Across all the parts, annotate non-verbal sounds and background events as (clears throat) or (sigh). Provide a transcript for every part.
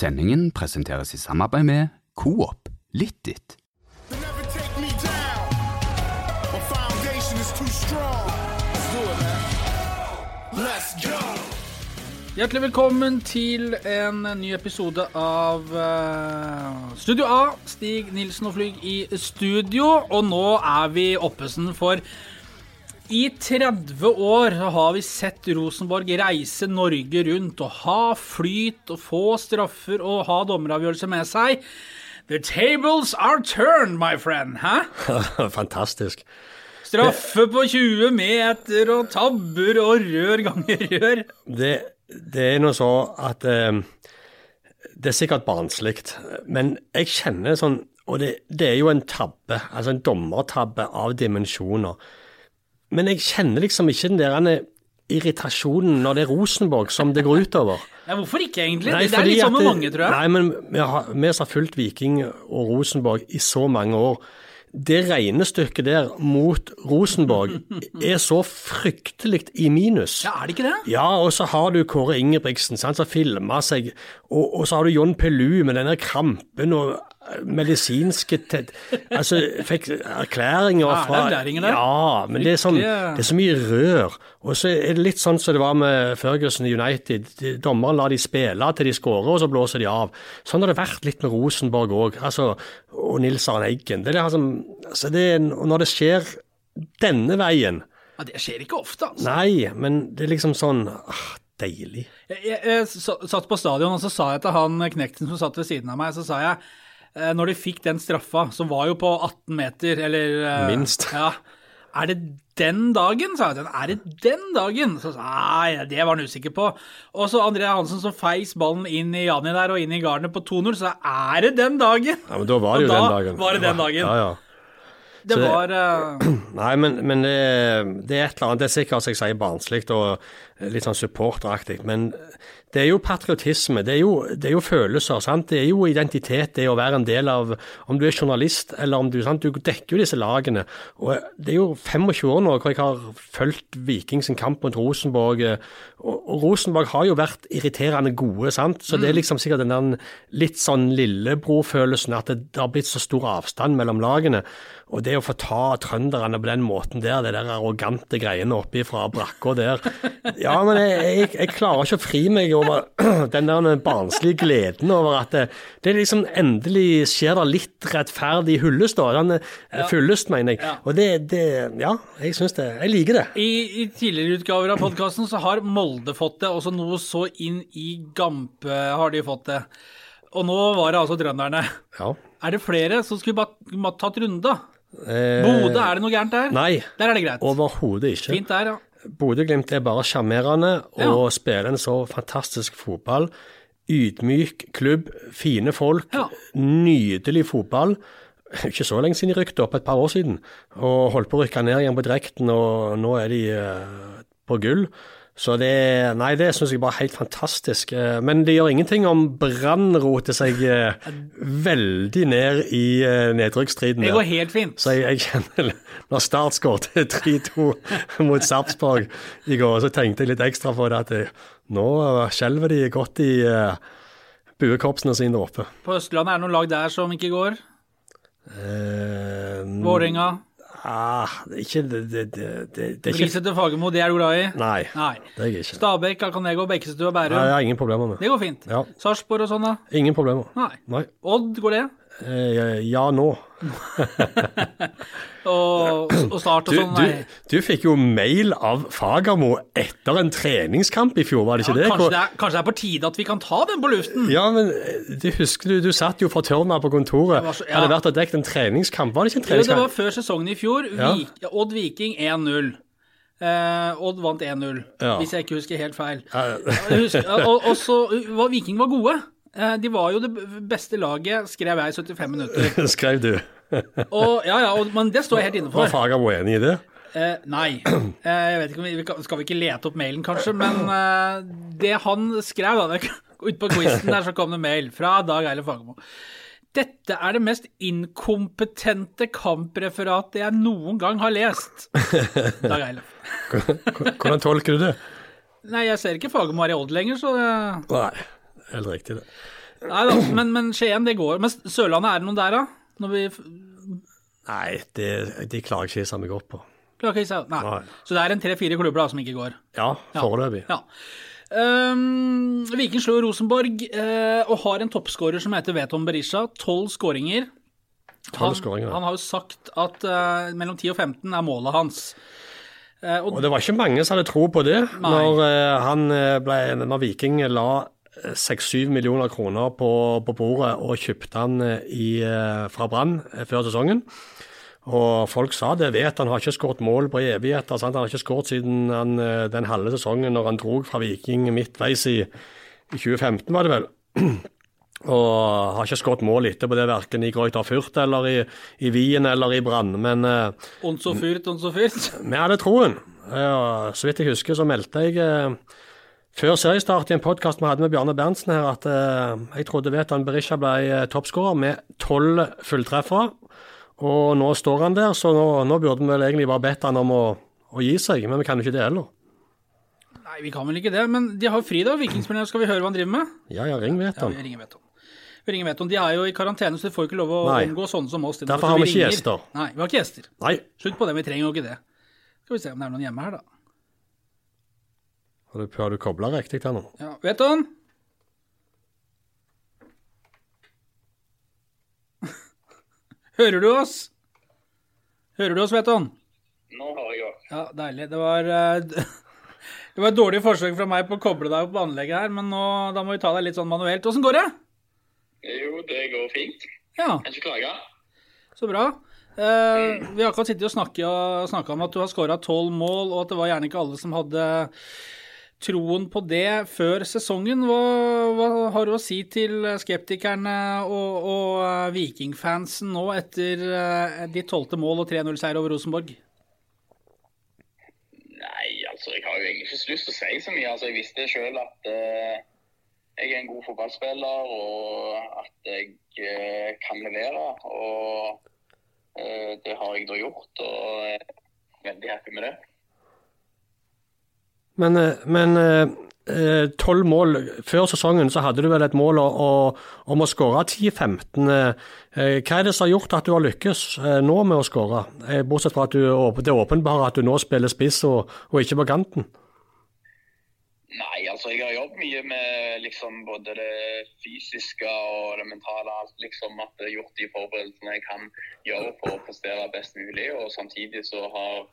Sendingen presenteres i samarbeid med Coop. Let's go. Hjertelig velkommen til en ny episode av eh, Studio A. Stig Nilsen og Flyg i studio. Og nå er vi oppesen for i 30 år har vi sett Rosenborg reise Norge rundt og ha flyt og få straffer og ha dommeravgjørelse med seg. The tables are turned, my friend. Hæ? (laughs) Fantastisk. Straffe på 20 meter og tabber og rør ganger rør. Det, det er nå så at eh, Det er sikkert barnslig, men jeg kjenner sånn Og det, det er jo en tabbe, altså en dommertabbe av dimensjoner. Men jeg kjenner liksom ikke den der irritasjonen når det er Rosenborg som det går utover. Nei, hvorfor ikke, egentlig? Nei, det er litt sånn med mange, tror jeg. Nei, men vi har, vi har fulgt Viking og Rosenborg i så mange år. Det regnestykket der mot Rosenborg (laughs) er så fryktelig i minus. Ja, er det ikke det? Ja, og så har du Kåre Ingebrigtsen sant, som filma seg, og, og så har du John Pelu med denne krampen og eh, medisinske Altså, fikk erklæringer Ja, er det fra? Ja, men det er, sånn, det er så mye rør. Og så er det litt sånn som det var med Ferguson i United. Dommeren lar de spille til de skårer, og så blåser de av. Sånn har det vært litt med Rosenborg òg, altså, og Nils Arne Eggen. Det er altså det er, og når det skjer denne veien Ja, Det skjer ikke ofte, altså. Nei, men det er liksom sånn ah, Deilig. Jeg, jeg, jeg satt på stadion, og så sa jeg til han knekten som satt ved siden av meg, så sa jeg når de fikk den straffa, som var jo på 18 meter, eller eh, Minst. Ja. Er det den dagen, sa jeg. Er det den dagen? Så sa jeg det var han usikker på. Og så André Hansen som feis ballen inn i Jani der og inn i garnet på 2-0, så er det den dagen? Ja, men da var det jo den dagen. var det den dagen. Ja, ja. Det det- var uh... (clears throat) Nei, men, men det, det er et eller annet Det er sikkert, som jeg sier, barnslig og litt sånn supporteraktig. Men det er jo patriotisme. Det er jo, det er jo følelser. sant? Det er jo identitet, det å være en del av Om du er journalist, eller om du sant? Du dekker jo disse lagene. Og det er jo 25 år nå hvor jeg har fulgt Viking sin kamp mot Rosenborg. eh, Og, og Rosenborg har jo vært irriterende gode, sant. Så det er liksom sikkert den der litt sånn lillebrorfølelsen at det, det har blitt så stor avstand mellom lagene. Og det å få ta trønderne på den måten der, det der arrogante greiene oppi fra brakka der Ja, men jeg, jeg, jeg klarer ikke å fri meg over (clears throat) den der barnslige gleden over at det, det liksom endelig skjer det litt rettferdig hyllest, da. Den ja. fyllest, mener jeg. Ja. Og det, det Ja, jeg syns det. Jeg liker det. I, I tidligere utgaver av podkasten så har Molde fått det, også noe så inn i Gampe har de fått det. Og nå var det altså trønderne. Ja. Er det flere som skulle bare tatt runde? Eh, Bodø, er det noe gærent der? Nei, Der er det greit. overhodet ikke. Fint der, ja. Bodø-Glimt er bare sjarmerende Ja. og spiller en så fantastisk fotball. Ydmyk klubb, fine folk, Ja. nydelig fotball. (laughs) Ikke så lenge siden de rykket opp, et par år siden, og holdt på å rykke ned igjen på direkten, og nå er de eh, på gull. Så det Nei, det syns jeg bare er helt fantastisk. Eh, Men det gjør ingenting om Brann roter seg eh, veldig ned i eh, nedrykksstriden. Det går helt fint. Så jeg, jeg kjenner Når Start skåret (laughs) 3-2 mot Sarpsborg i går, så tenkte jeg litt ekstra på det at jeg, nå skjelver de godt i buekorpsene sine der oppe. På Østlandet er det noen lag der som ikke går. Eh, Vålerenga. Ah, det er ikke det, det, det, det, er ikke Riset til Fagermo, det er du glad i? Nei, Nei. det er jeg ikke. Stabekk, Alcanego, Bekkestua, Nei, Bærum. jeg har ingen problemer med. Det går fint. Ja. Sarpsborg og sånn, da? Ingen problemer. Nei. Nei. Odd, går det? Eh, ja, nå. (laughs) (laughs) Og, og Start og Du, sånn? du, du fikk jo mail av Fagermo etter en treningskamp i fjor, var det ikke det? Kanskje det, er, kanskje det er på tide at vi kan ta den på luften? Ja, men eh, du husker du, du satt jo fortørna på kontoret. Så- ja. Hadde vært og dekket en treningskamp. Var det ikke en Jo, det var før sesongen i fjor. Ja. Vik, Odd Viking 1-0. Eh, Odd vant 1-0, Ja. hvis jeg ikke husker helt feil. Ja, husker, og, og så var Viking var gode. Eh, de var jo det beste laget, skrev jeg i 75 minutter. (laughs) Skrev du. Og, ja, ja, og, men det står jeg helt inne Var for. uenig enig i det? Eh, nei. Eh, jeg vet ikke om vi, vi Skal vi ikke lete opp mailen, kanskje? Men eh, det han skrev da, utpå på quizen der så kom det mail fra Dag Eile Fagermo. Dette er det mest inkompetente kampreferatet jeg noen gang har lest. Dag Eilef. Hvordan tolker du det? Nei, jeg ser ikke Fagermo her i Odd lenger, så det... Nei, helt riktig det. Nei da, men, men Skien, det går. Men Sørlandet, er det noen der, da? Når vi Nei, det, de klarer ikke å meg opp på. klarer ikke å Nei. Nei. Så det er en tre-fire klubber da som ikke går? Ja, foreløpig. Ja. Um, Viking slår Rosenborg uh, og har en toppskårer som heter Veton Berisha. Tolv skåringer. Han, 12 skåringer. han har jo sagt at uh, mellom 10 og 15 er målet hans. Uh, og Og det var ikke mange som hadde tro på det Nei. når, han ble, når Viking la 6-7 millioner kroner på, på bordet og kjøpte han eh, i, eh, fra Brann eh, før sesongen. Og folk sa det, vet han har ikke skåret mål på evigheter. Sant? Han har ikke skåret siden han, den halve sesongen når han drog fra Viking midtveis i, i 2015, var det vel. (clears throat) Og har ikke skåret mål etterpå det, verken i Greuter Fürth eller i, i Wien eller i Brann. Men Onso fyrt, onso fyrt. vi hadde troen. Ja, så vidt jeg husker, så meldte jeg før seriestart i en podkast vi hadde med Bjarne Berntsen her, at eh, jeg trodde Veton Berisha ble eh, toppskårer med tolv fulltreffere. Og nå står han der, så nå, nå burde vi vel egentlig bare bedt han om å, å gi seg, men vi kan jo ikke det heller. Nei, vi kan vel ikke det. Men de har jo fri, da, vikingspillerne. Skal vi høre hva han driver med? Ja ja, ring Ja, vi ringer Veton. Vi ringer Veton. De er jo i karantene, så de får ikke lov å Nei. omgå sånne som oss. Derfor har vi ikke ringer. gjester. Nei, vi har ikke gjester. Nei, Slutt på det, vi trenger jo ikke det. Skal vi se om det er noen hjemme her, da. Har du, har du kobla riktig til nå? Ja, Veton? (laughs) Hører du oss? Hører du oss, Veton? Nå hører jeg oss. Ja, deilig. Det var, eh, (laughs) det var et dårlig forsøk fra meg på å koble deg opp på anlegget her, men nå, da må vi ta deg litt sånn manuelt. Åssen går det? Jo, det går fint. Ja, Kan ikke klage. så bra. Eh, vi har akkurat sittet og snakket om at du har skåra tolv mål, og at det var gjerne ikke alle som hadde troen på det før sesongen. Hva, hva har du å si til skeptikerne og, og eh, Vikingfansen nå etter eh, ditt tolvte mål og 3-0-seier over Rosenborg? Nei, altså, jeg har jo egentlig ikke lyst til å si så mye. Altså, jeg visste sjøl at uh, jeg er en god fotballspiller, og at jeg uh, kan levere. Og uh, det har jeg da gjort, og jeg er veldig happy med det. Men, eh, men eh, tolv mål før sesongen, så hadde du vel et mål om å skåre 10-15. Eh, hva er det som har gjort at du har lykkes eh, nå med å skåre? Eh, bortsett fra at du, det åpenbart at du nå spiller spiss og, og ikke på kanten. Nei, altså jeg har jobbet mye med liksom både det fysiske og det mentale. Alt liksom at jeg har gjort de forberedelsene jeg kan gjøre for å prestere best mulig. Og samtidig så har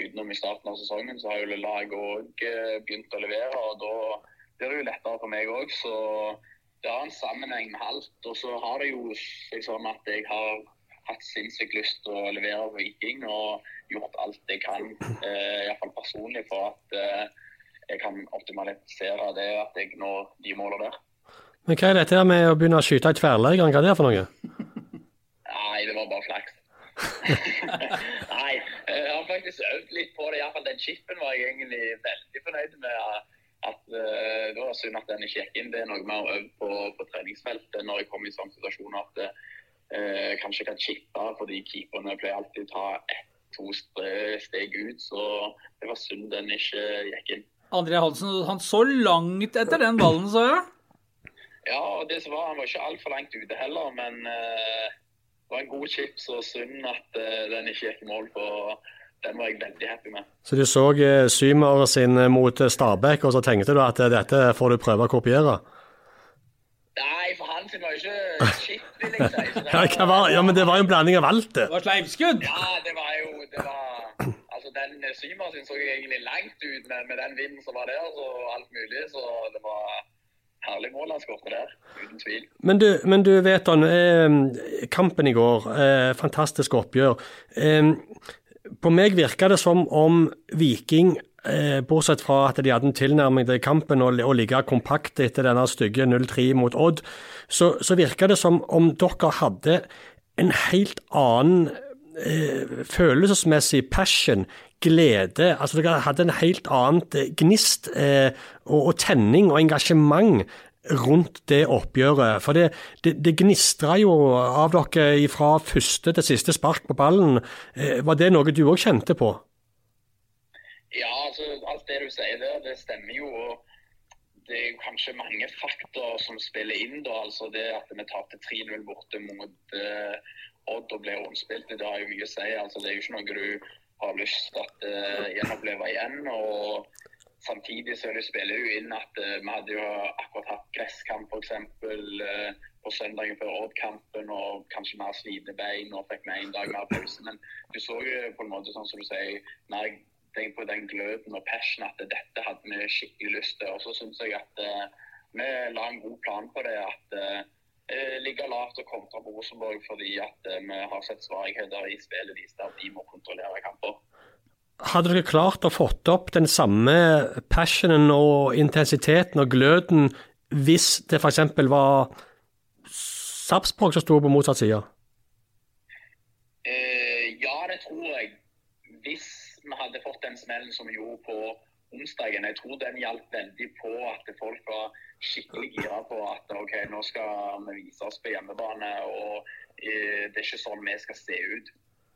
utenom i starten av sesongen, så har jo laget òg begynt å levere. Og da blir det jo lettere for meg òg. Så det har en sammenheng med alt. Og så har det jo sånn at jeg har hatt sinnssykt lyst til å levere for Viking og gjort alt jeg kan, eh, iallfall personlig, for at eh, jeg kan optimalisere det at jeg når de målene der. Men hva er dette her med å begynne å skyte i tverrleggeren? Hva er det for noe? Nei, det var bare flaks. (laughs) Faktisk øvd litt på det. Iallfall den chipen var jeg egentlig veldig fornøyd med. At, uh, det var synd at den ikke gikk inn. Det er noe vi har øvd på på treningsfeltet når jeg kommer i sånne situasjoner at jeg kanskje kan chippe, fordi keeperne pleier alltid å ta ett-to steg ut. Så det var synd den ikke gikk inn. André Hansen, han så langt etter den ballen, så jeg. Ja, og det som var, han var ikke altfor langt ute heller, men uh, det var en god chip, så synd at uh, den ikke gikk i mål. For den var jeg veldig happy med. Så du så eh, Symer sin eh, mot eh, Stabæk, og så tenkte du at dette får du prøve å kopiere? Nei, for han sin (laughs) var jo ikke shit, vil jeg si. Var, ja, men det var jo en blanding av alt, det. Det var sleivskudd. Ja, det var jo det var, Altså, den Symer sin så jo egentlig langt ut, men med den vinden som var der, og alt mulig, så det var herlig mål han skåret der, uten tvil. Men du, men du vet han, eh, kampen i går, eh, fantastisk oppgjør. Eh, på meg virka det som om Viking, eh, bortsett fra at de hadde en tilnærming til kampen og, og ligge kompakt etter denne stygge 0-3 mot Odd, så, så virka det som om dere hadde en helt annen eh, følelsesmessig passion, glede. altså Dere hadde en helt annet eh, gnist eh, og, og tenning og engasjement rundt det oppgjøret. For det, det, det gnistra jo av dere fra første til siste spark på ballen. Eh, var det noe du òg kjente på? Ja, altså alt det du sier der, det stemmer jo. og det er jo kanskje mange faktorer som spiller inn. da, altså Det at vi tapte 3-0 borte mot uh, Odd og ble rundspilt, det har jo mye å si. altså Det er jo ikke noe du har lyst til at uh, gjenoppleve igjen. og Samtidig så det spiller jo inn at uh, vi hadde jo akkurat hatt gresskamp f.eks. Uh, på søndagen før Odd-kampen og kanskje mer slitne bein og fikk med en dag mer pause. Men du så jo på en måte sånn som du sier, når jeg tenker på den gløden og passion at dette hadde vi skikkelig lyst til. Og så syns jeg at uh, vi la en god plan på det. at uh, ligge lavt og kontra på Rosenborg fordi at vi har sett svakheter i spillet deres der de må kontrollere kamper. Hadde dere klart å fått opp den samme passionen og intensiteten og gløden hvis det f.eks. var Sarpsborg som sto på motsatt side? Uh, ja, det tror jeg. Hvis vi hadde fått den smellen som vi gjorde på onsdagen. Jeg tror den hjalp veldig på at folk var skikkelig gira på at ok, nå skal vi vise oss på hjemmebane. og uh, Det er ikke sånn vi skal se ut.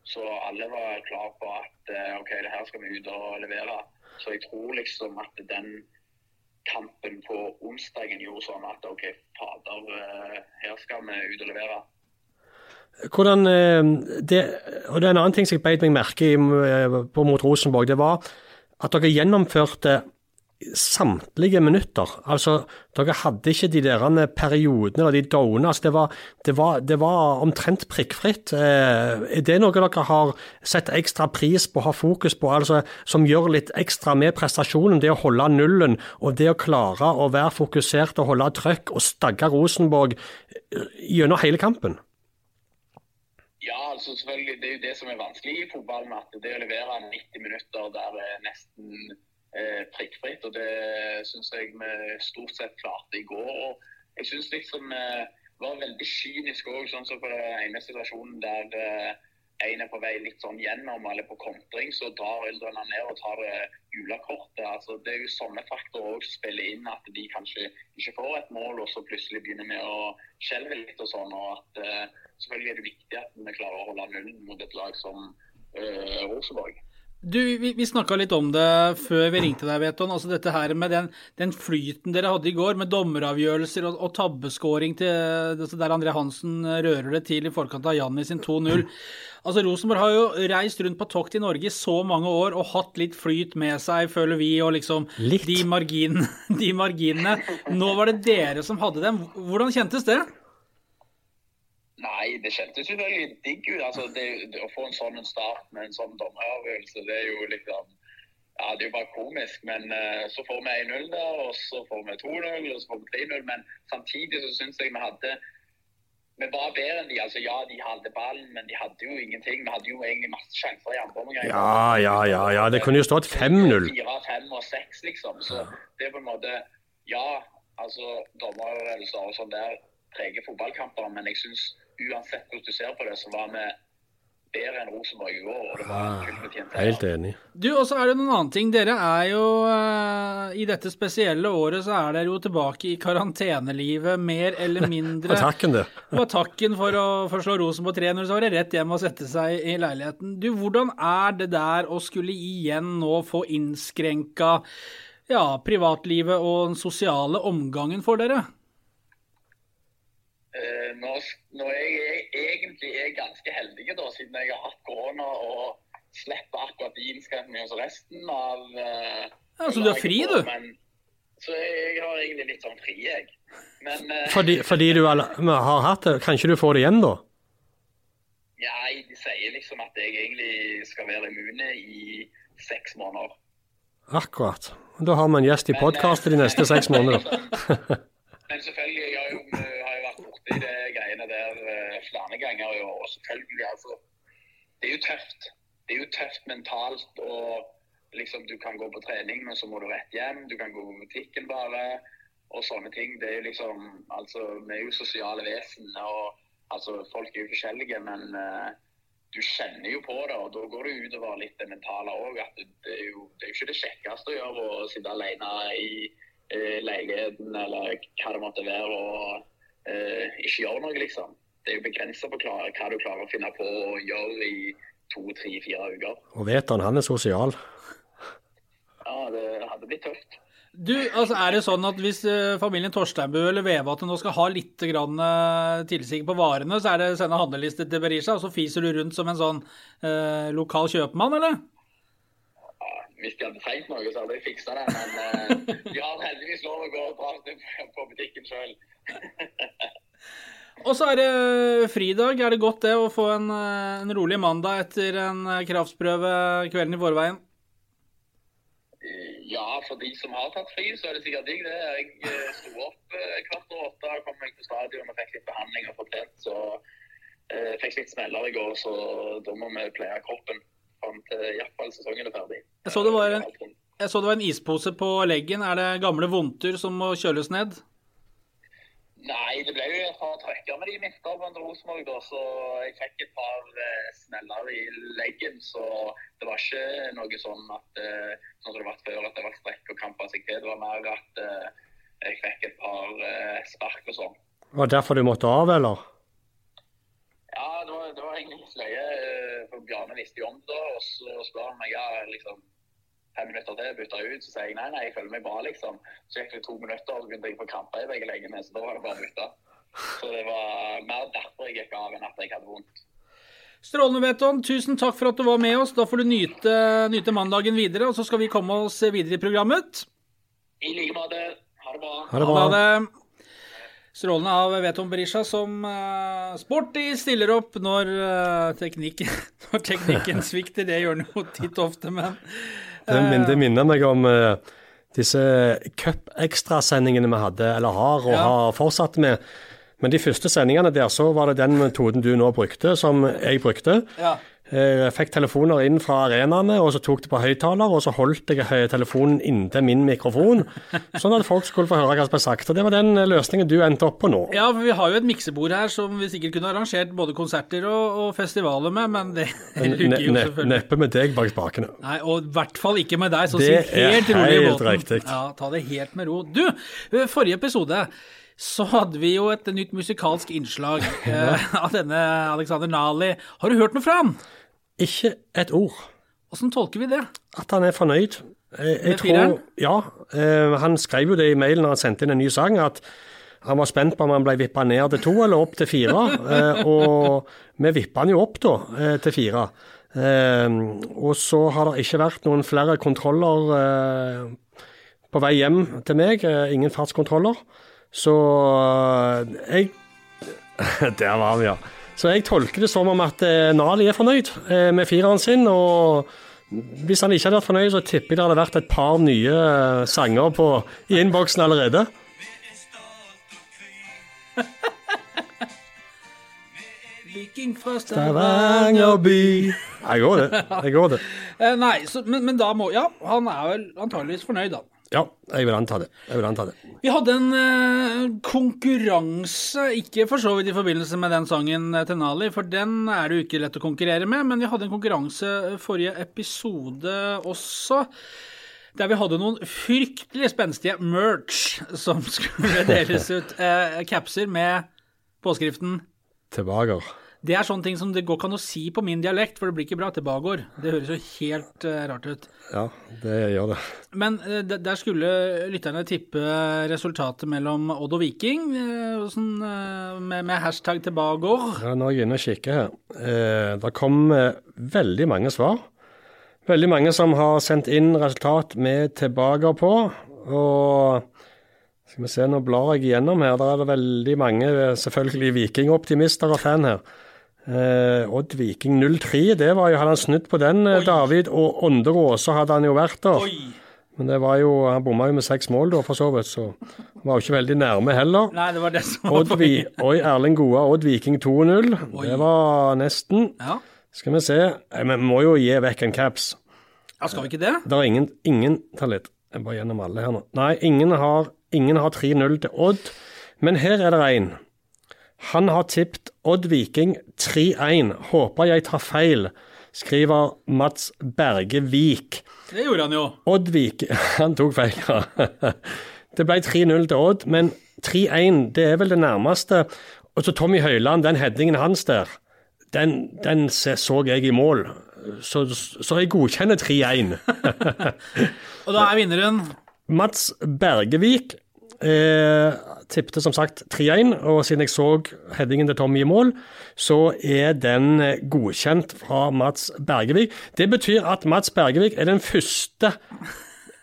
Så alle var klar på at eh, ok, det her skal vi ut og levere. Så jeg tror liksom at den kampen på onsdagen gjorde sånn at ok, fader, eh, her skal vi ut og levere. Hvordan, det, og det er En annen ting som jeg beit meg merke i på mot Rosenborg, det var at dere gjennomførte samtlige minutter. Altså, Dere hadde ikke de der periodene eller de dowene. Altså, det, var, det, det var omtrent prikkfritt. Eh, er det noe dere har sett ekstra pris på, har fokus på, altså, som gjør litt ekstra med prestasjonen? Det å holde nullen og det å klare å være fokusert og holde trøkk og stagge Rosenborg eh, gjennom hele kampen? Ja, altså selvfølgelig. Det er jo det som er vanskelig i fotballen. at Det å levere 90 minutter der er nesten eh, prikkfritt. og Det syns jeg vi stort sett klarte i går. og Jeg syns liksom eh, var veldig kynisk òg, sånn som på den ene situasjonen der eh, en er på vei litt sånn gjennom eller på kontring, så drar Yldren ned og tar det gule kortet. Altså, det er jo sånne faktorer også som spiller inn at de kanskje ikke får et mål, og så plutselig begynner med å skjelve litt og sånn. og at eh, Selvfølgelig er det viktig at vi klarer å holde nullen mot et lag som eh, Rosenborg. Du, Vi, vi snakka litt om det før vi ringte deg, Veton. Altså dette her med den, den, flyten dere hadde i går, med dommeravgjørelser og, og tabbeskåring til altså der André Hansen rører det til i forkant av Janni sin 2-0. Altså Rosenborg har jo reist rundt på tokt i Norge i så mange år og hatt litt flyt med seg, føler vi, og liksom de marginene, (laughs) de marginene. Nå var det dere som hadde dem. Hvordan kjentes det? Nei, det kjentes jo veldig digg ut. Altså, det, det, å få en sånn start med en sånn dommeravgjørelse, det er jo liksom ja, Det er jo bare komisk. Men uh, så får vi 1-0 der, og så får vi 2-0, og så får vi 3-0. Men samtidig så syns jeg vi hadde vi var bedre enn de. altså Ja, de hadde ballen, men de hadde jo ingenting. Vi hadde jo egentlig masse sjanser i andre omgang. Ja, ja, ja, ja. Det kunne jo stått 5-0. 4, 5 og 6, liksom. Så det er på en måte Ja, altså dommeravgjørelser og sånn der preger fotballkamper, men jeg syns uansett hvordan du ser på det, så var vi bedre enn Rosenborg i går. og det var Ah, helt enig. Du, og så er det en annen ting. Dere er jo uh, I dette spesielle året så er dere jo tilbake i karantenelivet, mer eller (laughs) mindre. Og takken, det. På (laughs) takken for å, forslå Rosenborg 3-0, så var det rett hjem og sette seg i leiligheten. Du, hvordan er det der å skulle igjen nå få innskrenka ja, privatlivet og den sosiale omgangen for dere? Eh, nå, er jeg egentlig er ganske heldig, da, siden jeg har hatt korona og slipper akkurat de innskrenkningene som resten av uh, Ja, Så du har fri, du? Men, så jeg har egentlig litt sånn fri, jeg. Men uh, Fordi, fordi du har hatt det, kan ikke du få det igjen, da? Nei, de sier liksom at jeg egentlig skal være immune i seks måneder. Akkurat. Da har vi en gjest i podkasten de neste seks måneder. (laughs) Men selvfølgelig, jeg har jo, borti de greiene der eh, flere ganger i år. Og selvfølgelig, altså Det er jo tøft. Det er jo tøft mentalt. og liksom Du kan gå på trening, men så må du rett hjem. Du kan gå på butikken bare. Og sånne ting. Det er liksom Altså, vi er jo sosiale vesen. og altså Folk er jo forskjellige, men uh, du kjenner jo på det, og da går det utover litt det mentale òg. Det, det, er jo, det er jo ikke det kjekkeste å gjøre å sitte alene i eh, leiligheten eller hva det måtte være, og eh, ikke gjør noe, liksom. Det er jo begrensa hva du klarer å finne på å gjøre i to, tre, fire uker. Og vet han, han er sosial. Ja, det hadde blitt tøft. Du, altså Er det sånn at hvis eh, familien Torsteinbø eller Vevatn nå skal ha litt grann, eh, tilsig på varene, så er det sende handleliste til Berisha, og så fiser du rundt som en sånn eh, lokal kjøpmann, eller? Hvis de hadde trengt noe, så hadde jeg fiksa det. Men eh, de har heldigvis lov å gå og dra på butikken sjøl. (laughs) Og så er det fridag. Er det godt det å få en, eh, en rolig mandag etter en kraftprøve kraftsprøve kvelden i forveien? Ja, for de som har tatt fri, så er det sikkert digg, det. Jeg eh, sto opp eh, kvart over åtte, kom meg på stadion og fikk litt behandling og fått trent. Så eh, fikk litt smeller i går, så da må vi pleie kroppen fram til iallfall sesongen er ferdig. Jeg så det var en- Jeg så det var en ispose på leggen. Er det gamle vondter som må kjøles ned? Nei, det ble jo et par trøkker med de midtstopperne til Rosenborg, da, så jeg fikk et par eh, smeller i leggen. Så det var ikke noe sånn at eh, sånn som det var før, at det var strekk og kamper seg til. Det var mer at eh, jeg fikk et par eh, spark og sånn. Var det derfor du måtte av, eller? Ja, det var, det var egentlig litt løye. eh, For Bjarne visste jo om det, og så spør han meg ja, liksom fem minutter til, bytta ut. Så sier jeg nei, nei, jeg føler meg bra, liksom. Så gikk det to minutter, og så begynte jeg å få kramper i begge leggene, så da var det bare å bytte. Så det var mer derfor jeg gikk av enn at jeg hadde vondt. Strålende, Veton. Tusen takk for at du var med oss. Da får du nyte, nyte mandagen videre, og så skal vi komme oss videre i programmet. I like måte. Ha det bra. Ha det Ha det. Strålende av Veton Berisha, som uh, sporty stiller opp når, uh, teknikken, (laughs) når teknikken svikter. Det gjør han jo titt og ofte, men Det, min, det minner meg om uh, disse cup-ekstrasendingene vi hadde, eller har, og Ja. har fortsatt med. Men de første sendingene der, så var det den metoden du nå brukte, som jeg brukte. ja. Eh, Jeg fikk telefoner inn fra arenaene, og så tok det på høyttaler, og så holdt jeg eh, telefonen inntil min mikrofon, (laughs) sånn at folk skulle få høre hva som ble sagt. Og Det var den eh, løsningen du endte opp på nå. Ja, for vi har jo et miksebord her som vi sikkert kunne arrangert både konserter og, og festivaler med, men det (laughs) Ne, lykker jo selvfølgelig. neppe med deg bak spakene. Nei, og i hvert fall ikke med deg, så Det sitt helt er rolig i helt riktig. Ja, ta det helt med ro. Du, forrige episode så hadde vi jo et nytt musikalsk innslag (laughs) eh, av denne Alexander Nali. Har du hørt noe fra han? Ikke et ord. Hvordan tolker vi det? At han er fornøyd. Jeg, jeg tror, ja, eh, Han skrev jo det i mailen når han sendte inn en ny sang, at han var spent på om han ble vippa ned til to eller opp til fire. eh, og vi vippa han jo opp da, eh, til fire. Eh, og så har det ikke vært noen flere kontroller eh, på vei hjem til meg. eh, ingen fartskontroller. Så eh, jeg (laughs) Der var vi, ja. Så jeg tolker det som om at eh, Nali er fornøyd eh, med fireren sin. og hvis han ikke hadde vært fornøyd, så tipper jeg det hadde vært et par nye eh, sanger på, i innboksen allerede. (laughs) Viking fra Stavanger by. Jeg går det. Jeg går det. (laughs) Nei, så, men, men da må Ja, han er vel antageligvis fornøyd, da. Ja, jeg vil anta det. Jeg vil anta det. Vi hadde en uh, konkurranse, ikke for så vidt i forbindelse med den sangen eh, til Nali, for den er det jo ikke lett å konkurrere med, men vi hadde en konkurranse eh, forrige episode også. Der vi hadde noen fryktelig spenstige merch som (laughs) skulle deles ut. Eh, capser med påskriften Tilbake. Det er sånne ting som det går ikke an å si på min dialekt, for det blir ikke bra. Tilbagård. Det høres jo helt uh, rart ut. Ja, det gjør det. Men uh, der skulle lytterne tippe resultatet mellom Odd og Viking, uh, sånn, med, med hashtag tilbagård. Ja, nå er jeg inne og kikker her. Det kom veldig mange svar. Veldig mange som har sendt inn resultat med tilbake på. Og skal vi se, nå blar jeg igjennom her. Der er det veldig mange selvfølgelig vikingoptimister og fan her. Eh, Odd Viking 03, det var jo, hadde han snudd på den, Oi. David. Og Ånderåse hadde han jo vært der. Oi! Men det var jo, han bomma jo med seks mål da, for så vidt, så var jo ikke veldig nærme heller. Nei, det var det som var Odd Vi, oi, Erling Goa, Odd Viking 2-0. Det var nesten. Ja. Skal vi se. Vi må jo gi vekk en caps. ja, skal vi ikke det? Det er ingen, ingen Ta litt. Jeg bare gjennom alle her nå. Nei, ingen har, ingen har 3-0 til Odd. Men her er det en. Han har tippet Odd Viking 3-1. Håper jeg tar feil, skriver Mats Berge Vik. Det gjorde han jo. Odd Viking (laughs) Han tok feil, ja. Det ble 3-0 til Odd, men 3-1 det er vel det nærmeste. Og så Tommy Høiland, den headingen hans der, den, den så jeg i mål. Så, så jeg godkjenner 3-1. (laughs) Og da er vinneren Mats Bergevik eh, tippte som sagt 3-1, og siden jeg så headingen til Tommy i mål, så er den eh, godkjent fra Mats Bergevik. Det betyr at Mats Bergevik er den første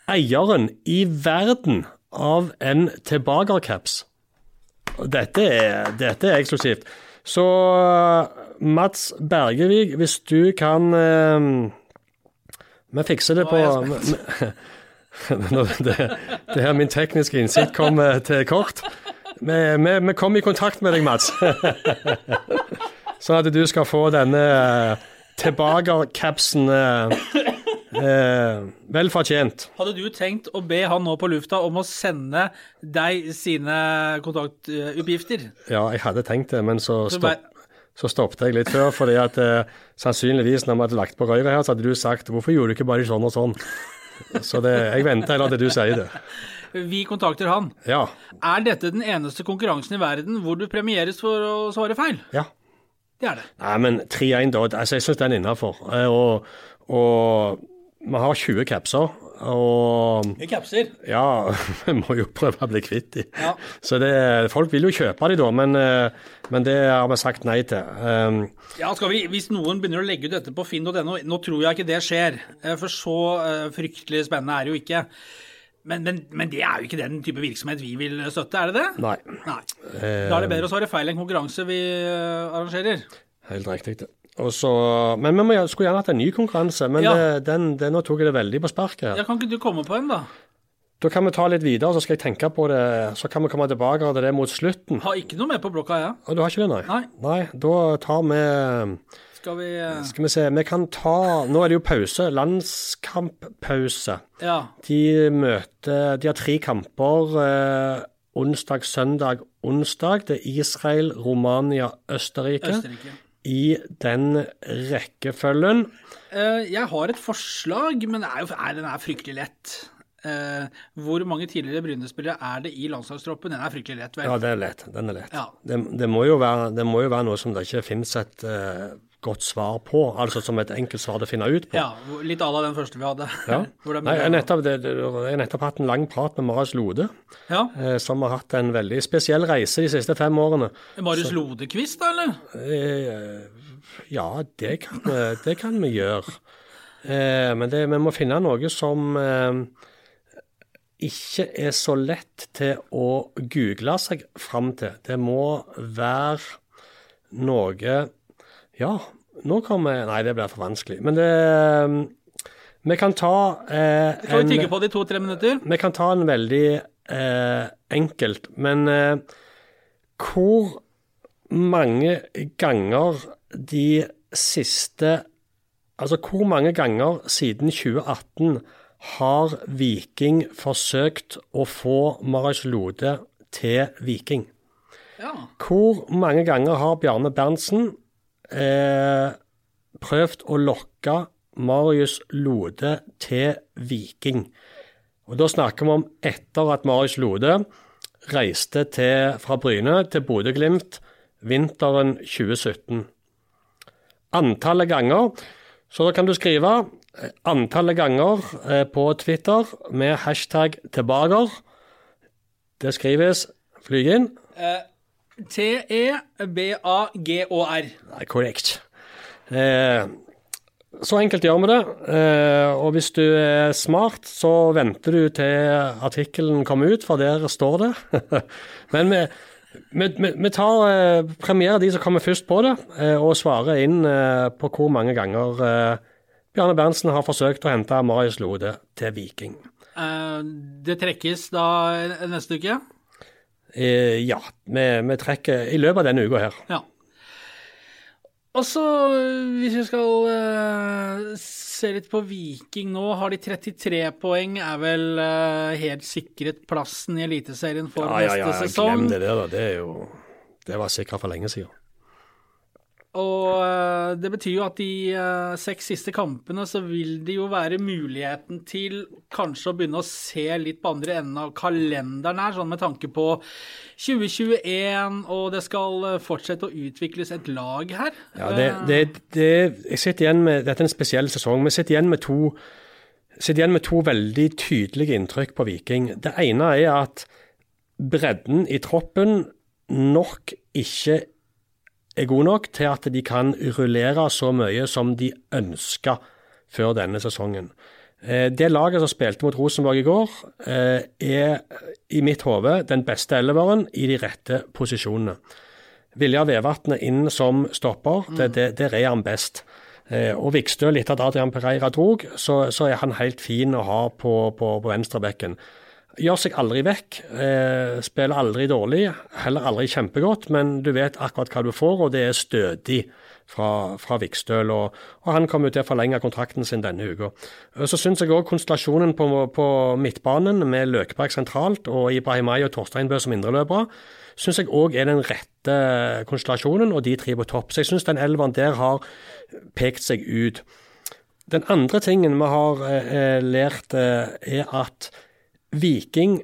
eieren i verden av en tilbakercaps. Dette er, dette er eksklusivt. Så Mats Bergevik, hvis du kan eh, Vi fikser det på (laughs) (laughs) det, det her min tekniske innsikt kom eh, til kort. Vi, vi, vi kom i kontakt med deg, Mats. (laughs) Sånn at du skal få denne eh, tilbakercapsen eh, eh, vel fortjent. Hadde du tenkt å be han nå på lufta om å sende deg sine kontaktuppgifter? Ja, jeg hadde tenkt det, men så, Så stopp, så stoppet jeg litt før. fordi at eh, sannsynligvis når vi hadde lagt på røret her, så hadde du sagt 'hvorfor gjorde du ikke bare sånn og sånn'? Så det, jeg venter heller til du sier det. Vi kontakter han. Ja. Er dette den eneste konkurransen i verden hvor du premieres for å svare feil? ja. Det er det. Nei, men 3-1 da, altså jeg syns den er innafor. Og, og vi har 20 capser, og Vi capser. ja, (laughs) vi må jo prøve å bli kvitt dem. Ja. Så det, folk vil jo kjøpe dem da, men, eh, men det har vi sagt nei til. Um, Ja, skal vi, Hvis noen begynner å legge ut dette på finn.no Nå tror jeg ikke det skjer, eh, for så eh, fryktelig spennende er det jo ikke. Men, men, men det er jo ikke den type virksomhet vi vil støtte, er det det? nei, Nei. Da er det bedre å svare feil enn konkurranse vi arrangerer. helt riktig. det. Og så- men vi må- skulle gjerne hatt en ny konkurranse, men Ja. det, den, den, nå tok jeg det veldig på sparket. her. Ja, Kan ikke du komme på en, da? Da kan vi ta litt videre, så skal jeg tenke på det. Så kan vi komme tilbake til det mot slutten. Har ikke noe med på blokka, jeg. Ja. du har ikke det, nei? Nei. Nei, da tar vi Skal vi eh, Skal vi se, vi kan ta Nå er det jo pause. Landskamppause. Ja. De møter De har tre kamper. Eh, onsdag, søndag, onsdag. Det er Israel, Romania, Østerrike. Østerrike. I den rekkefølgen. Eh, jeg har et forslag, men det er jo, er, den er fryktelig lett. Eh, hvor mange tidligere Bryne-spillere er det i landslagstroppen? Den er fryktelig lett, vel? Ja, det er lett. Den er lett. Ja. Det, det, må jo være, det må jo være noe som det ikke finnes et eh, godt svar på. Altså som et enkelt svar å finne ut på. Ja, litt à la den første vi hadde. Ja. (laughs) Nei, jeg nettopp, det, jeg har nettopp hatt en lang prat med Marius Lode, ja. eh, som har hatt en veldig spesiell reise de siste fem årene. Marius Lode-kvist da, eller? Eh, ja, det kan, det kan vi gjøre. Eh, men det, vi må finne noe som eh, ikke er så lett til å google seg fram til. Det må være noe Ja, nå kommer Nei, det blir for vanskelig. Men det Vi kan ta eh, vi en- tygge på det i to-tre minutter? vi kan ta en veldig eh, enkelt, men eh, hvor mange ganger de siste Altså hvor mange ganger siden 2018 har Viking forsøkt å få Marius Lode til Viking? Ja. Hvor mange ganger har Bjarne Berntsen eh, prøvd å lokke Marius Lode til Viking? Og Da snakker vi om etter at Marius Lode reiste til, fra Bryne til Bodø-Glimt vinteren 2017. Antallet ganger Så da kan du skrive eh, antallet ganger eh, på Twitter med hashtag tilbaker. Det skrives Flyg inn. E T-E-B-A-G-Å-R. Nei, korrekt. Eh, så enkelt gjør vi det. Eh, og hvis du er smart, så venter du til artikkelen kommer ut, for der står det. (laughs) Men vi, vi, vi, tar eh, premierer de som kommer først på det, eh, og svarer inn på hvor mange ganger Bjarne Berntsen har forsøkt å hente Marius Lode til Viking. Det trekkes da neste uke? Eh, ja, vi, vi trekker i løpet av denne uka her. Ja. Og så, hvis vi skal uh, se litt på Viking nå, har de 33 poeng. Er vel uh, helt sikret plassen i Eliteserien for Ja, ja, ja, neste sesong. glem det der, da. Det jo Det var sikkert for lenge siden. Og eh, det betyr jo at de eh, seks siste kampene så vil det jo være muligheten til kanskje å begynne å se litt på andre enden av kalenderen her, sånn med tanke på 2021, og det skal eh, fortsette å utvikles et lag her. Ja, det, det, det, jeg sitter igjen med, Dette er en spesiell sesong. Vi sitter igjen med to igjen med to veldig tydelige inntrykk på Viking. Det ene er at bredden i troppen nok ikke er god nok til at de kan rullere så mye som de ønska før denne sesongen. Eh, Det laget som spilte mot Rosenborg i går, eh, er i mitt hode den beste elleveren i de rette posisjonene. Vilja Vevatnet inn som stopper, det, det, der er han best. Og Og Vikstøl, etter at Adrian Pereira drog, så, så er han helt fin å ha på, på, på venstrebekken. Gjør seg aldri vekk, eh, spiller aldri dårlig, heller aldri kjempegodt, men du vet akkurat hva du får, og det er stødig fra, fra Vikstøl. Og, og han kommer til å forlenge kontrakten sin denne uka. Eh, Så syns jeg òg konstellasjonen på, på midtbanen, med Løkeberg sentralt og Ibrahimay og Torsteinbø som indreløpere, syns jeg òg er den rette konstellasjonen, og de tre på topp. Så jeg syns den elveren der har pekt seg ut. Den andre tingen vi har eh, lært, eh, er at Viking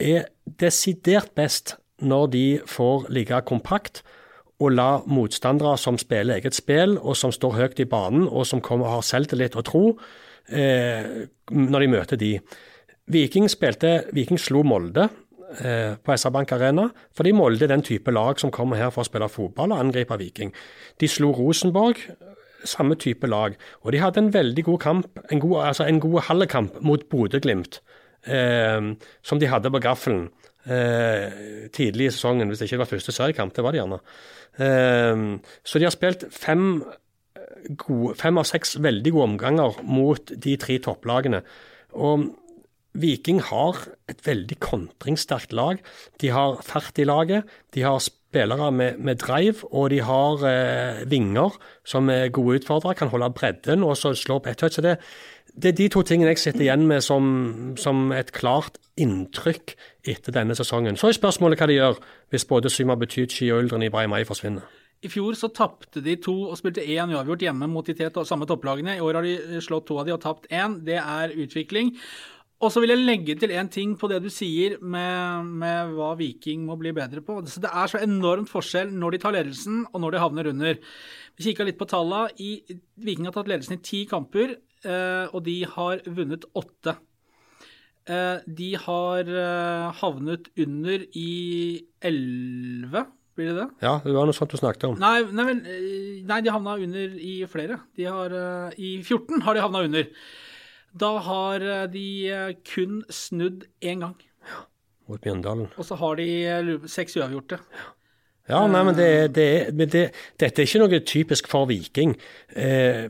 er desidert best når de får ligge kompakt og la motstandere som spiller eget spill, og som står høyt i banen, og som kommer, og har selvtillit og tro, eh, når de møter de. Viking spilte, Viking slo Molde eh, på SR-Bank Arena, fordi Molde er den type lag som kommer her for å spille fotball og angripe Viking. De slo Rosenborg, samme type lag, og de hadde en veldig god kamp, en god, altså en god halvekamp mot Bodø-Glimt, som de hadde på gaffelen eh, tidlig i sesongen, hvis det ikke var første seriekamp, det var det gjerne. Eh, så de har spilt fem, gode, fem av seks veldig gode omganger mot de tre topplagene. Og Viking har et veldig kontringssterkt lag. De har fart i laget, de har spillere med, med drive, og de har eh, vinger som er gode utfordrere, kan holde bredden og så slå på ett touch. Så det, er de to tingene jeg sitter igjen med som, som et klart inntrykk etter denne sesongen. Så er spørsmålet hva de gjør hvis både Syma Betychi og Uldren Ibrahimay forsvinner. I fjor så tapte de to og spilte én uavgjort hjemme mot de samme topplagene. I år har de slått to av de og tapt én. Det er utvikling. Og så vil jeg legge til en ting på det du sier med, med hva Viking må bli bedre på. Det er så enormt forskjell når de tar ledelsen og når de havner under. Vi kikka litt på tallene. I, Viking har tatt ledelsen i ti kamper, eh, og de har vunnet åtte. Eh, de har eh, havnet under i elleve, blir det det? Ja, det var noe sånt du snakket om. Nei, nei, nei de havna under i flere. De har, I 14 har de havna under. Da har eh, de eh, kun snudd én gang. Mot Mjøndalen. Og så har de eh, seks uavgjorte. Ja, nei, men, det, det, men det, dette er ikke noe typisk for Viking. Eh,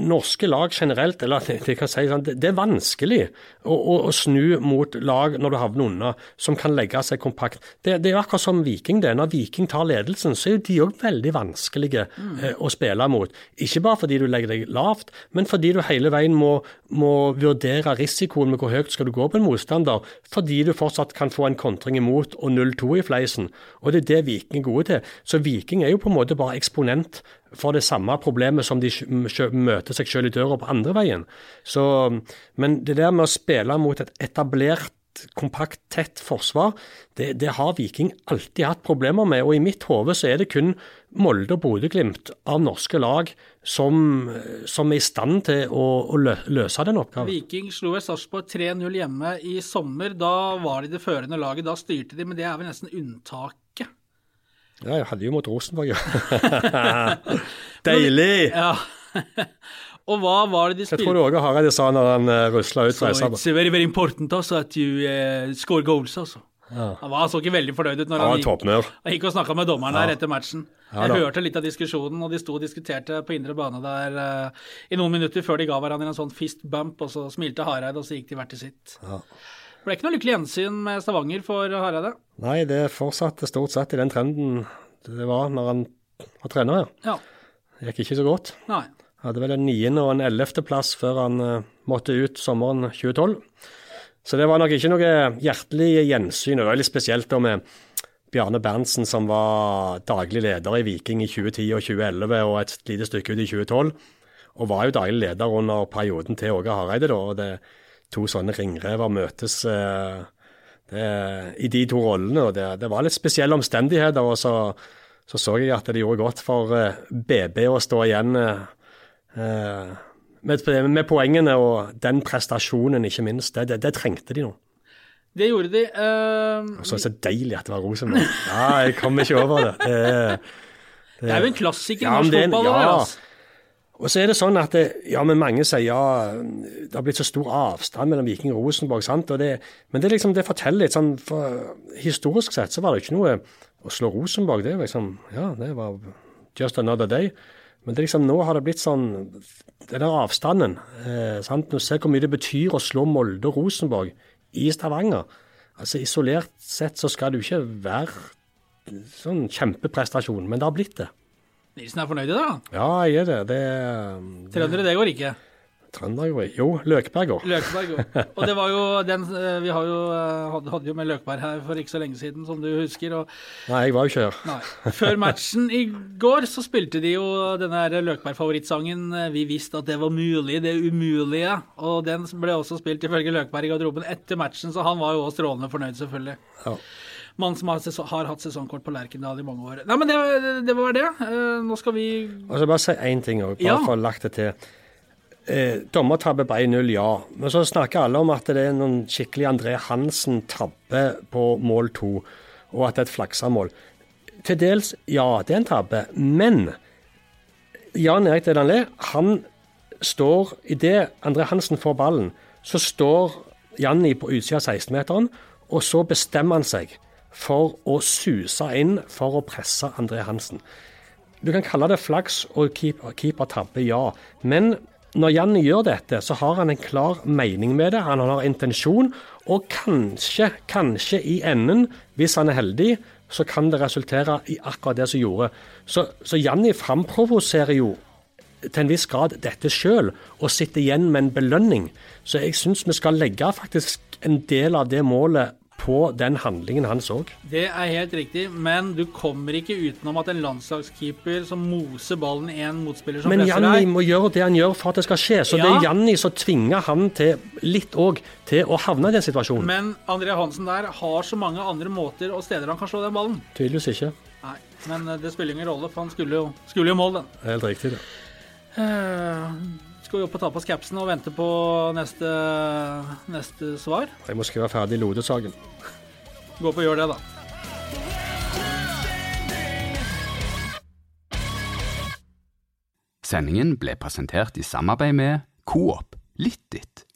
norske lag generelt, eller (laughs) det kan si sånn, det, er vanskelig å, å, å snu mot lag når du havner unna, som kan legge seg kompakt. Det, det er akkurat som Viking det. Når Viking tar ledelsen, så er jo de òg veldig vanskelige eh, å spille mot. Ikke bare fordi du legger deg lavt, men fordi du hele veien må, må vurdere risikoen med hvor høyt skal du gå på en motstander, fordi du fortsatt kan få en kontring imot og 0-2 i fleisen. Og det er det Viking er gode til. Så Viking er jo på en måte bare eksponent for det samme problemet som de møter seg selv i døra på andre veien. Så, men det der med å spille mot et etablert, kompakt, tett forsvar, det, det har Viking alltid hatt problemer med. Og i mitt hode så er det kun Molde og Bodø-Glimt av norske lag som, som er i stand til å, å løse den oppgaven. Viking slo Sarpsborg 3-0 hjemme i sommer. Da var de det førende laget. Da styrte de, men det er vel nesten unntaket. Ja, jeg hadde jo mot Rosenborg, ja. (laughs) Deilig! Ja. (laughs) Og hva var det de Jeg tror spilte? òg Hareide sa når han uh, rusla ut Esabas. it's very, very important also at you uh, score goals, altså. Ja. Han var så ikke veldig fornøyd ut når Han han gikk, han gikk og snakka med dommeren der etter matchen. Ja Jeg hørte litt av diskusjonen, og de sto og diskuterte på indre bane der uh, i noen minutter før de ga hverandre en sånn fist bump, og så smilte Hareide, og så gikk de hvert til sitt. Ble ikke noe lykkelig gjensyn med Stavanger for Hareide. Nei, det fortsatte stort sett i den trenden det var når han var trener her. Ja. Det gikk ikke så godt. Nei. Hadde vel en niende og en ellevte plass før han uh, måtte ut sommeren 2012. Så det var nok ikke noe hjertelig gjensyn. og Det var litt spesielt med Bjarne Berntsen, som var daglig leder i Viking i 2010 og 2011 og et lite stykke ut i 2012. Og var jo daglig leder under perioden til Åge Hareide, da. og det To sånne ringrever møtes eh, det, i de to rollene. og Det, det var litt spesielle omstendigheter. og så så så jeg at det gjorde godt for eh, BB å stå igjen eh, eh, med, med poengene og den prestasjonen, ikke minst. Det, det, det trengte de nå. Det gjorde de. eh, Så er det så deilig at det var Rosenborg. Ja, jeg kommer ikke over det. det det er jo en klassiker i norsk fotball. ja. Og så er det sånn at det, ja, men mange sier ja, det har blitt så stor avstand mellom Viking og Rosenborg. sant? Og det, men det, liksom, det forteller litt sånn for Historisk sett så var det ikke noe å slå Rosenborg. Det liksom, ja, det var just another day. Men det liksom, nå har det blitt sånn Den der avstanden. Eh, sant? Nå ser hvor mye det betyr å slå Molde og Rosenborg i Stavanger. Altså Isolert sett så skal det jo ikke være sånn kjempeprestasjon, men det har blitt det. Nilsen er fornøyd i dag? da. Ja, jeg er det. det, det Trøndere, det går ikke. Trønder jo Jo, Løkberg går. Løkberg jo. (laughs) Og det var jo den eh, Vi har jo, eh, hadde, jo med Løkberg her for ikke så lenge siden, som du husker. og Nei, jeg var jo ikke her. Nei. Før matchen i går så spilte de jo denne Løkberg-favorittsangen eh, 'Vi visste at det var mulig, det umulige'. Og den ble også spilt ifølge Løkberg i garderoben etter matchen, så han var jo også strålende fornøyd, selvfølgelig. Ja. Mann som har, sesong, har hatt sesongkort på Lerkendal i mange år. Nei, men det, det var det. Eh, Nå skal vi Og så bare si én ting òg, bare Ja. for å ha lagt det til. Eh, Dommertabbe på 1-0, ja. Men så snakker alle om at det er noen skikkelig André Hansen-tabbe på mål to, og at det er et flaksamål. Til dels, ja, det er en tabbe. Men Jan Erik Delanlé, han står Idet André Hansen får ballen, så står Janni på utsida av 16-meteren, og så bestemmer han seg for å suse inn for å presse André Hansen. Du kan kalle det flaks og keeper, keeper ja. Men når Janni gjør dette, så har han en klar mening med det. Han har intensjon, og kanskje, kanskje i enden, hvis han er heldig, så kan det resultere i akkurat det som gjorde. Så, så Janni framprovoserer jo til en viss grad dette sjøl, og sitter igjen med en belønning. Så jeg syns vi skal legge faktisk en del av det målet på den handlingen han så. Det er helt riktig, men du kommer ikke utenom at en landslagskeeper som moser ballen i en motspiller som Men presser Janni deg må gjøre det han gjør for at det skal skje. Så det er Janni som tvinger han til litt òg til å havne i den situasjonen. Men André Hansen der har så mange andre måter og steder han kan slå den ballen. Tydeligvis ikke. Nei, men eh, det spiller ingen rolle, for han skulle jo, skulle jo mål, den. Helt riktig, det. Eh, skal vi opp og ta på oss capsen og vente på neste, neste svar? Jeg må skrive ferdig Lode-saken. Gå opp og gjør det, da. Sendingen ble presentert i samarbeid med Coop Litt ditt.